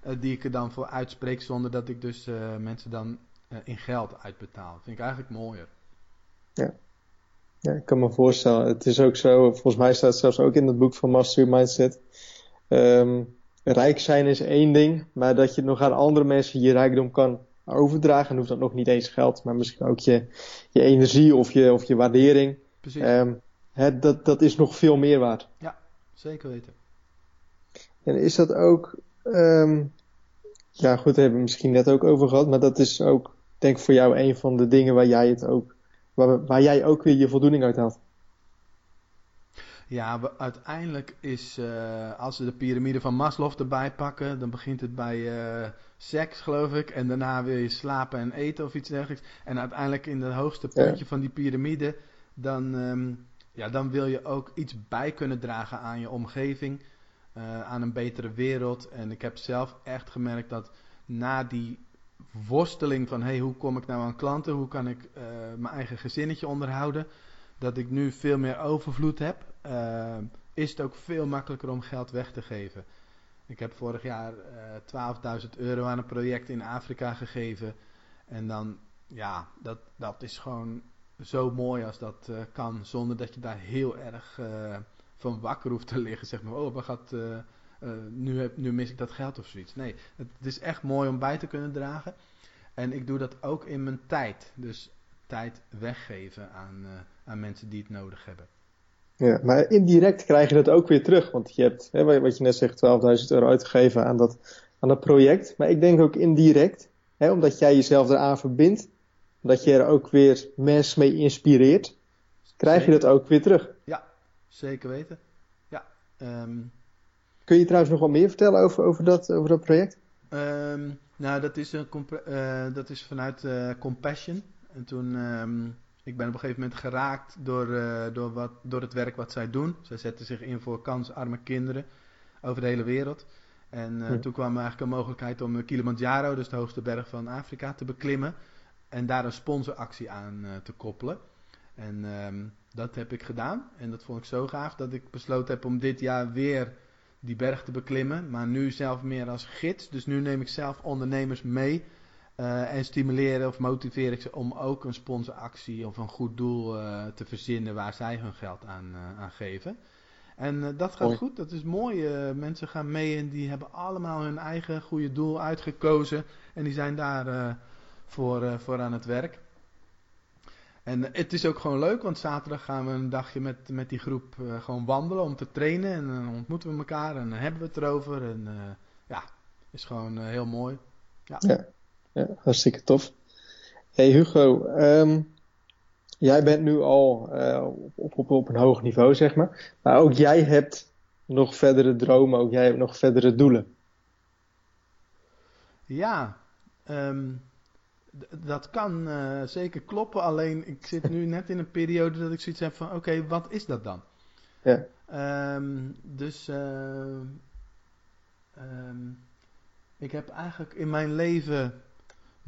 uh, die ik er dan voor uitspreek, zonder dat ik dus uh, mensen dan in geld uitbetaal. Dat vind ik eigenlijk mooier. Ja. ja, ik kan me voorstellen. Het is ook zo, volgens mij staat het zelfs ook in het boek van Master Your Mindset. Um, rijk zijn is één ding, maar dat je nog aan andere mensen je rijkdom kan overdragen. En hoeft dat nog niet eens geld, maar misschien ook je, je energie of je, of je waardering. Precies. Um, hè, dat, dat is nog veel meer waard. Ja, zeker weten. En is dat ook, um, ja goed, daar hebben we misschien net ook over gehad, maar dat is ook, denk ik voor jou een van de dingen waar jij het ook, waar, waar jij ook weer je voldoening uit haalt. Ja, we, uiteindelijk is, uh, als we de piramide van Maslow erbij pakken, dan begint het bij uh, seks, geloof ik. En daarna wil je slapen en eten of iets dergelijks. En uiteindelijk in het hoogste puntje ja. van die piramide, dan, um, ja, dan wil je ook iets bij kunnen dragen aan je omgeving. Uh, aan een betere wereld. En ik heb zelf echt gemerkt dat na die worsteling van hey, hoe kom ik nou aan klanten? Hoe kan ik mijn eigen gezinnetje onderhouden? Dat ik nu veel meer overvloed heb uh, is het ook veel makkelijker om geld weg te geven. Ik heb vorig jaar uh, 12.000 euro aan een project in Afrika gegeven. En dan, ja, dat, dat is gewoon zo mooi als dat uh, kan. Zonder dat je daar heel erg van wakker hoeft te liggen. Zeg maar, oh, wat gaat, nu, heb, nu mis ik dat geld of zoiets. Nee, het, het is echt mooi om bij te kunnen dragen. En ik doe dat ook in mijn tijd. Dus tijd weggeven aan, aan mensen die het nodig hebben. Ja, maar indirect krijg je dat ook weer terug. Want je hebt, hè, wat je net zegt, 12.000 euro uitgegeven aan dat, aan dat project. Maar ik denk ook indirect, hè, omdat jij jezelf eraan verbindt, dat je er ook weer mensen mee inspireert, krijg zeker. je dat ook weer terug. Ja, zeker weten. Ja, um... Kun je trouwens nog wat meer vertellen over, over, dat, over dat project? Um, nou, dat is, een, uh, dat is vanuit uh, Compassion. En toen... Um, ik ben op een gegeven moment geraakt door, uh, door, wat, door het werk wat zij doen. Zij zetten zich in voor kansarme kinderen over de hele wereld. En uh, hm. toen kwam eigenlijk een mogelijkheid om Kilimanjaro, dus de hoogste berg van Afrika, te beklimmen. En daar een sponsoractie aan uh, te koppelen. En um, dat heb ik gedaan. En dat vond ik zo gaaf dat ik besloten heb om dit jaar weer die berg te beklimmen. Maar nu zelf meer als gids. Dus nu neem ik zelf ondernemers mee uh, en stimuleren of motiveer ik ze om ook een sponsoractie of een goed doel uh, te verzinnen waar zij hun geld aan, uh, aan geven. En dat gaat goed, dat is mooi. mensen gaan mee en die hebben allemaal hun eigen goede doel uitgekozen. En die zijn daar voor, voor aan het werk. En het is ook gewoon leuk, want zaterdag gaan we een dagje met, met die groep gewoon wandelen om te trainen. En dan ontmoeten we elkaar en dan hebben we het erover. En ja, is gewoon heel mooi. ja. ja. Ja, hartstikke tof. Hey Hugo, um, jij bent nu al uh, op, op, op een hoog niveau, zeg maar. Maar ook jij hebt nog verdere dromen, ook jij hebt nog verdere doelen. Ja, ehm, dat kan uh, zeker kloppen. Alleen ik zit nu net in een periode dat ik zoiets heb van: oké, wat is dat dan? Ja. Um, dus uh, um, ik heb eigenlijk in mijn leven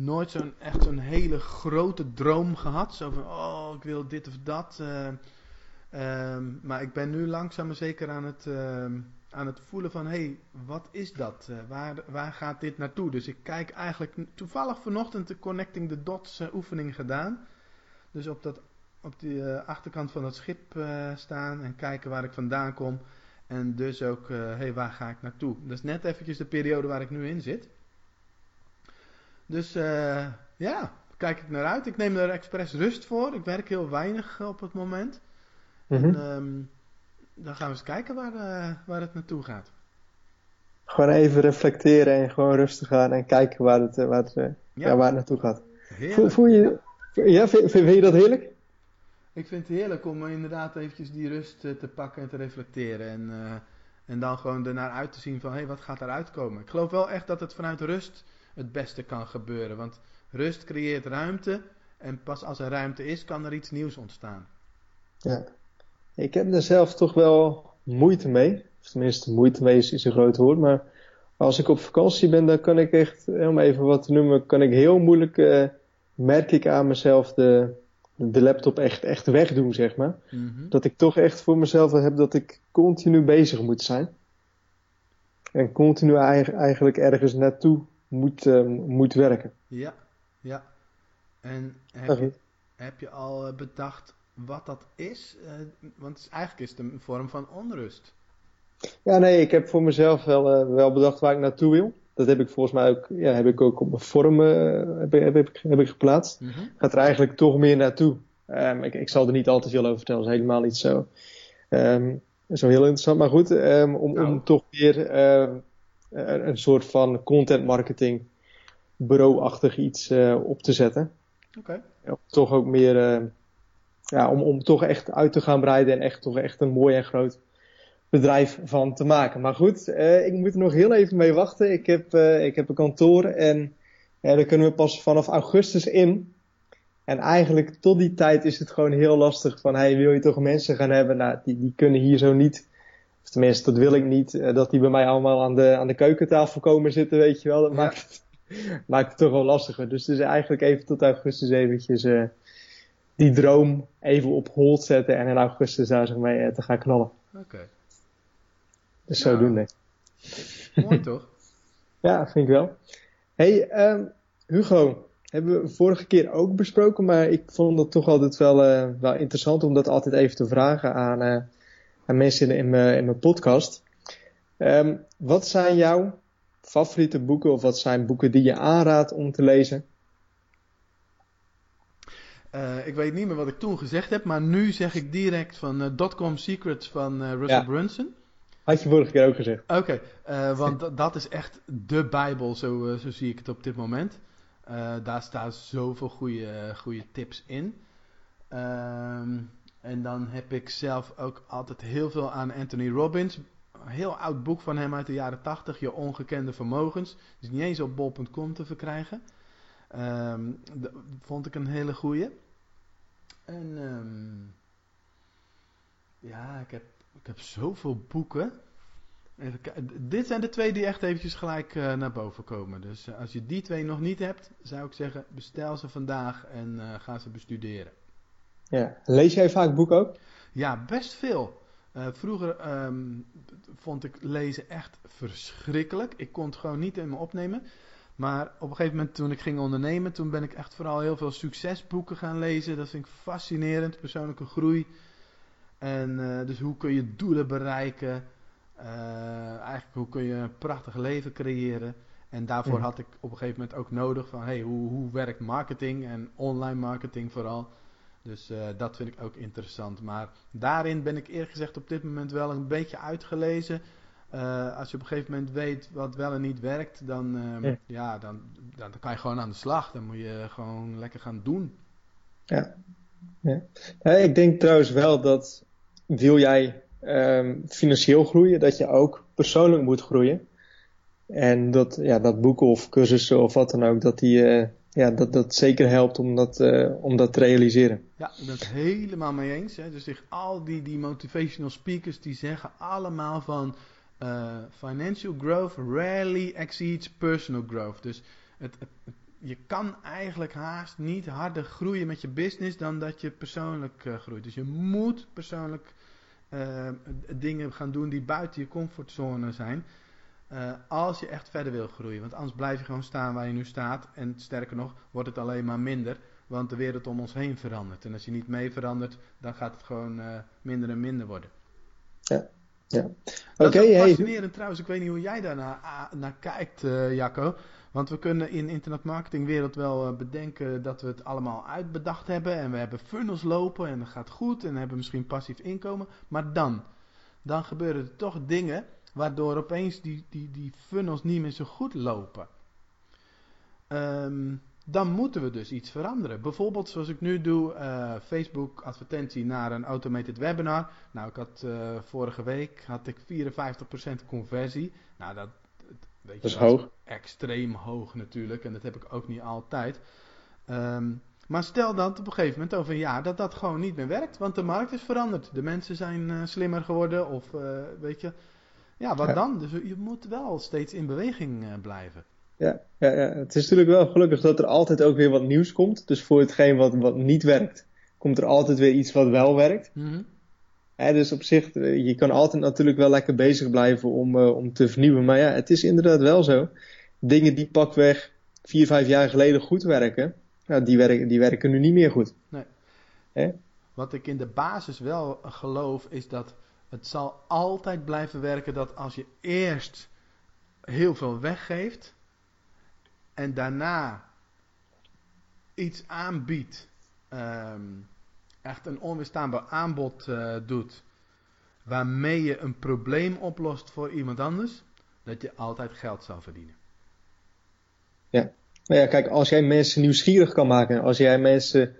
nooit zo'n echt zo'n hele grote droom gehad. Zo van: oh, ik wil dit of dat. Uh, maar ik ben nu langzaam maar zeker aan het aan het voelen van, hé, hey, wat is dat? Uh, waar, waar gaat dit naartoe? Dus ik kijk eigenlijk, toevallig vanochtend de Connecting the Dots uh, oefening gedaan. Dus op, dat, op de achterkant van dat schip staan en kijken waar ik vandaan kom. En dus ook, hé, hey, waar ga ik naartoe? Dat is net eventjes de periode waar ik nu in zit. Dus ja, kijk ik naar uit. Ik neem er expres rust voor. Ik werk heel weinig op het moment. Mm -hmm. en, um, dan gaan we eens kijken waar, uh, waar het naartoe gaat. Gewoon even reflecteren en gewoon rustig gaan en kijken waar het, waar het, ja. Ja, waar het naartoe gaat. Voel, voel, je, ja, vind, vind, je dat heerlijk? Ik vind het heerlijk om inderdaad eventjes die rust te pakken en te reflecteren. En, uh, en dan gewoon ernaar uit te zien van, hé, hey, wat gaat eruit komen? Ik geloof wel echt dat het vanuit rust het beste kan gebeuren. Want rust creëert ruimte. En pas als er ruimte is, kan er iets nieuws ontstaan. Ja. Ik heb er zelf toch wel moeite mee. Of tenminste, moeite mee is, is een groot woord. Maar als ik op vakantie ben, dan kan ik echt, om even wat te noemen, kan ik heel moeilijk, uh, merk ik aan mezelf de, de laptop echt, echt wegdoen, zeg maar. Mm -hmm. Dat ik toch echt voor mezelf heb dat ik continu bezig moet zijn. En continu eigenlijk ergens naartoe moet, uh, moet werken. Ja, ja. En heb je, heb je al bedacht wat dat is? Uh, want eigenlijk is het een vorm van onrust. Ja, nee, ik heb voor mezelf wel, uh, wel bedacht waar ik naartoe wil. Dat heb ik volgens mij ook, ja, heb ik ook op mijn vorm heb, heb, heb, heb, ik geplaatst. Mm -hmm. Gaat er eigenlijk toch meer naartoe. Um, ik, ik, zal er niet al te veel over vertellen, dat is helemaal niet zo, um, zo heel interessant. Maar goed, um, om, nou. om toch weer een, een soort van content marketing bureau-achtig iets op te zetten. Oké. Okay. Toch ook meer ja, om, om toch echt uit te gaan breiden en echt toch echt een mooi en groot bedrijf van te maken. Maar goed, uh, ik moet er nog heel even mee wachten. Ik heb, uh, ik heb een kantoor en uh, daar kunnen we pas vanaf augustus in. En eigenlijk tot die tijd is het gewoon heel lastig van, hey, wil je toch mensen gaan hebben? Nou, die, die kunnen hier zo niet, of tenminste, dat wil ik niet, dat die bij mij allemaal aan de, aan de keukentafel komen zitten, weet je wel. Dat Ja. maakt, het, (laughs) maakt het toch wel lastiger. Dus het is eigenlijk even tot augustus eventjes die droom even op hold zetten en in augustus daar zeg mee eh, te gaan knallen. Oké. Dus Ja. zodoende. Mooi (laughs) toch? Ja, vind ik wel. hey, ehm, Hugo, hebben we vorige keer ook besproken, maar ik vond het toch altijd wel, eh, wel interessant om dat altijd even te vragen aan, eh, aan mensen in, in, mijn, in mijn podcast. Ehm, wat zijn jouw favoriete boeken of wat zijn boeken die je aanraadt om te lezen? Eh, ik weet niet meer wat ik toen gezegd heb, maar nu zeg ik direct van eh, Dotcom Secrets van eh, Russell Ja. Brunson. Had je vorige keer ook gezegd. Oké, want (laughs) dat- is echt de Bijbel, zo, zo zie ik het op dit moment. Daar staan zoveel goede, goede tips in. Ehm, en dan heb ik zelf ook altijd heel veel aan Anthony Robbins. Een heel oud boek van hem uit de jaren 80, Je Ongekende Vermogens. Is niet eens op bol.com te verkrijgen. Ehm, dat vond ik een hele goeie. En ehm, ja, ik heb, ik heb zoveel boeken. Even. Dit zijn de twee die echt eventjes gelijk eh, naar boven komen. Dus eh, als je die twee nog niet hebt, zou ik zeggen, bestel ze vandaag en eh, ga ze bestuderen. Ja. Lees jij vaak boeken ook? Ja, best veel. Eh, vroeger ehm, vond ik lezen echt verschrikkelijk. Ik kon het gewoon niet in me opnemen. Maar op een gegeven moment toen ik ging ondernemen, toen ben ik echt vooral heel veel succesboeken gaan lezen. Dat vind ik fascinerend, persoonlijke groei. En eh, dus hoe kun je doelen bereiken? Eh, eigenlijk hoe kun je een prachtig leven creëren? En daarvoor had ik op een gegeven moment ook nodig van, hey, hoe, hoe werkt marketing en online marketing vooral? Dus eh, dat vind ik ook interessant. Maar daarin ben ik eerlijk gezegd op dit moment wel een beetje uitgelezen. Eh, als je op een gegeven moment weet wat wel en niet werkt, dan, ehm, Ja. ja, dan, dan, dan kan je gewoon aan de slag. Dan moet je gewoon lekker gaan doen. Ja. ja. Eh, ik denk trouwens wel dat wil jij ehm, financieel groeien, dat je ook persoonlijk moet groeien. En dat, ja, dat boeken of cursussen of wat dan ook, dat die, uh, ja, dat, dat zeker helpt om dat, uh, om dat te realiseren. Ja, ben het helemaal mee eens. Hè. Dus echt al die, die motivational speakers die zeggen allemaal van uh, financial growth rarely exceeds personal growth. Dus het, je kan eigenlijk haast niet harder groeien met je business dan dat je persoonlijk uh, groeit. Dus je moet persoonlijk dingen gaan doen die buiten je comfortzone zijn. Uh, als je echt verder wil groeien. Want anders blijf je gewoon staan waar je nu staat. En sterker nog, wordt het alleen maar minder. Want de wereld om ons heen verandert. En als je niet mee verandert, dan gaat het gewoon uh, minder en minder worden. Ja. Ja. Oké, is ook hey. fascinerend trouwens. Ik weet niet hoe jij daar naar, naar kijkt, uh, Jacco. Want we kunnen in de internetmarketingwereld wel bedenken dat we het allemaal uitbedacht hebben. En we hebben funnels lopen en dat gaat goed. En hebben misschien passief inkomen. Maar dan, dan gebeuren er toch dingen waardoor opeens die, die, die funnels niet meer zo goed lopen. Um, dan moeten we dus iets veranderen. Bijvoorbeeld zoals ik nu doe, uh, Facebook advertentie naar een automated webinar. Nou, ik had uh, vorige week had ik 54% conversie. Nou, dat, weet dat is je, hoog. extreem hoog natuurlijk. En dat heb ik ook niet altijd. Um, maar stel dat op een gegeven moment over een jaar dat dat gewoon niet meer werkt. Want de markt is veranderd. De mensen zijn uh, slimmer geworden. Of weet je, ja, wat Ja. dan? Dus je moet wel steeds in beweging blijven. Ja, ja, ja, het is natuurlijk wel gelukkig dat er altijd ook weer wat nieuws komt. Dus voor hetgeen wat, wat niet werkt, komt er altijd weer iets wat wel werkt. Mm -hmm. Dus op zich, eh, je kan altijd natuurlijk wel lekker bezig blijven om, uh, om te vernieuwen. Maar ja, het is inderdaad wel zo. Dingen die pakweg vier, vijf jaar geleden goed werken, nou, die, werken die werken nu niet meer goed. Nee. Wat ik in de basis wel geloof, is dat het zal altijd blijven werken dat als je eerst heel veel weggeeft en daarna iets aanbiedt, um, echt een onweerstaanbaar aanbod uh, doet, waarmee je een probleem oplost voor iemand anders, dat je altijd geld zal verdienen. Ja, nou ja, kijk, als jij mensen nieuwsgierig kan maken, als jij mensen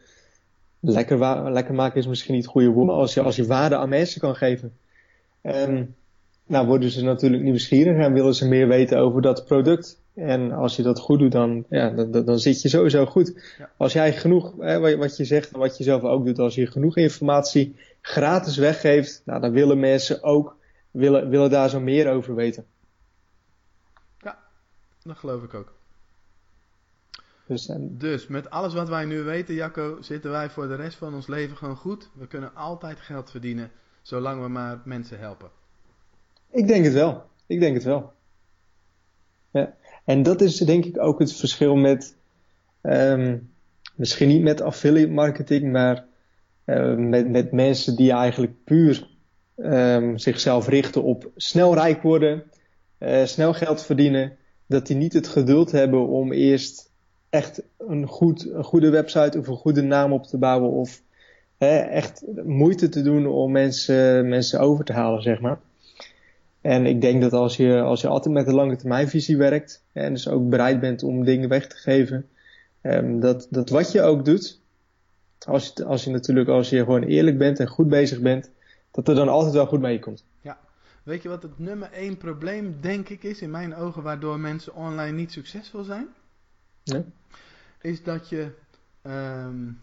lekker, lekker maken is misschien niet het goede woord, maar als je, als je waarde aan mensen kan geven, um, nou worden ze natuurlijk nieuwsgierig en willen ze meer weten over dat product. En als je dat goed doet, dan, ja, dan, dan zit je sowieso goed. Ja. Als jij genoeg, hè, wat je zegt en wat je zelf ook doet, als je genoeg informatie gratis weggeeft, nou, dan willen mensen ook willen, willen daar zo meer over weten. Ja, dat geloof ik ook. Dus, en... dus met alles wat wij nu weten, Jacco, zitten wij voor de rest van ons leven gewoon goed. We kunnen altijd geld verdienen, zolang we maar mensen helpen. Ik denk het wel. Ik denk het wel. Ja. En dat is denk ik ook het verschil met, um, misschien niet met affiliate marketing, maar uh, met, met mensen die eigenlijk puur um, zichzelf richten op snel rijk worden, uh, snel geld verdienen. Dat die niet het geduld hebben om eerst echt een, goed, een goede website of een goede naam op te bouwen of hè, echt moeite te doen om mensen, mensen over te halen, zeg maar. En ik denk dat als je, als je altijd met een lange termijnvisie werkt en dus ook bereid bent om dingen weg te geven, um, dat, dat wat je ook doet, als je, als je natuurlijk als je gewoon eerlijk bent en goed bezig bent, dat er dan altijd wel goed meekomt. Ja, weet je wat het nummer één probleem denk ik is in mijn ogen waardoor mensen online niet succesvol zijn? Is dat je, um,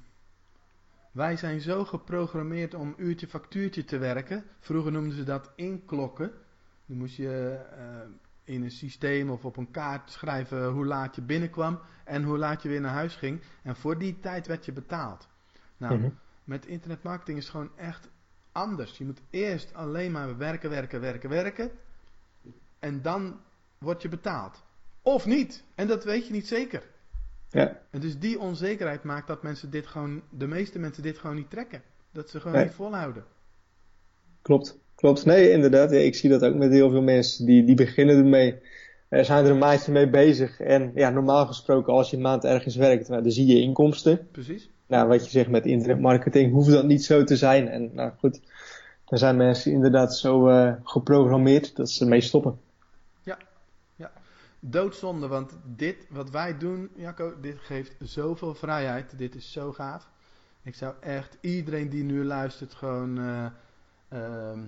wij zijn zo geprogrammeerd om uurtje factuurtje te werken. Vroeger noemden ze dat inklokken. Dan moest je uh, in een systeem of op een kaart schrijven hoe laat je binnenkwam en hoe laat je weer naar huis ging. En voor die tijd werd je betaald. Nou, Mhm. met internetmarketing is het gewoon echt anders. Je moet eerst alleen maar werken, werken, werken, werken. En dan word je betaald. Of niet. En dat weet je niet zeker. Ja, En dus die onzekerheid maakt dat mensen dit gewoon, de meeste mensen dit gewoon niet trekken. Dat ze gewoon Nee. niet volhouden. klopt. Klopt. Nee, inderdaad. Ja, ik zie dat ook met heel veel mensen. Die, die beginnen ermee. Er zijn er een maandje mee bezig. En ja, normaal gesproken, als je een maand ergens werkt, nou, dan zie je inkomsten. Precies. Nou, wat je zegt met internetmarketing, hoeft dat niet zo te zijn. En nou goed, dan zijn mensen inderdaad zo uh, geprogrammeerd dat ze ermee stoppen. Doodzonde, want dit wat wij doen, Jacco, dit geeft zoveel vrijheid. Dit is zo gaaf. Ik zou echt iedereen die nu luistert gewoon uh, uh,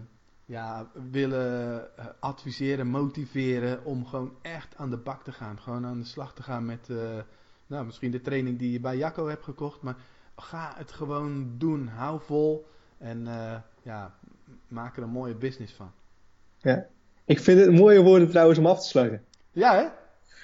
ja, willen adviseren, motiveren om gewoon echt aan de bak te gaan. Gewoon aan de slag te gaan met nou, misschien de training die je bij Jacco hebt gekocht. Maar ga het gewoon doen. Hou vol. En ja, maak er een mooie business van. Ja, ik vind het mooie woorden trouwens om af te sluiten. Ja, hè?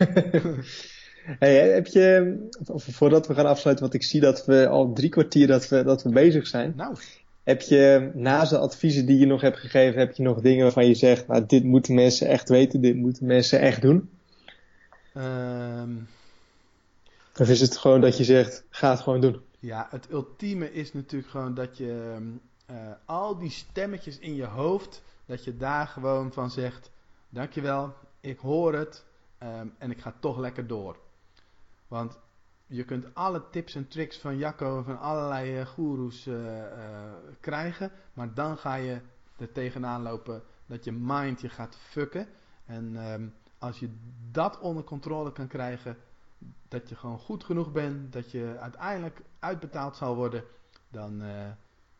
(laughs) hey, heb je, voordat we gaan afsluiten, want ik zie dat we al drie kwartier dat we, dat we bezig zijn. Nou. Heb je naast de adviezen die je nog hebt gegeven, heb je nog dingen waarvan je zegt, nou, dit moeten mensen echt weten, dit moeten mensen echt doen? Um... Of is het gewoon dat je zegt, ga het gewoon doen? Ja, het ultieme is natuurlijk gewoon dat je uh, al die stemmetjes in je hoofd, dat je daar gewoon van zegt: Dankjewel, ik hoor het um, en ik ga toch lekker door. Want je kunt alle tips en tricks van Jacco en van allerlei uh, goeroes uh, krijgen, maar dan ga je er tegenaan lopen dat je mind je gaat fucken. En um, als je dat onder controle kan krijgen, dat je gewoon goed genoeg bent, dat je uiteindelijk uitbetaald zal worden, dan,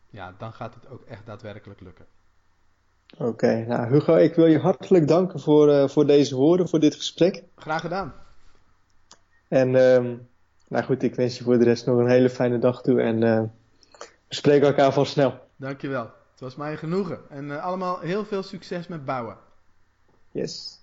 ja, dan gaat het ook echt daadwerkelijk lukken. Oké, nou Hugo, ik wil je hartelijk danken voor, uh, voor deze woorden, voor dit gesprek. Graag gedaan. En uh, nou goed, ik wens je voor de rest nog een hele fijne dag toe en uh, we spreken elkaar van snel. Dankjewel, het was mij genoegen. En uh, allemaal heel veel succes met bouwen. Yes.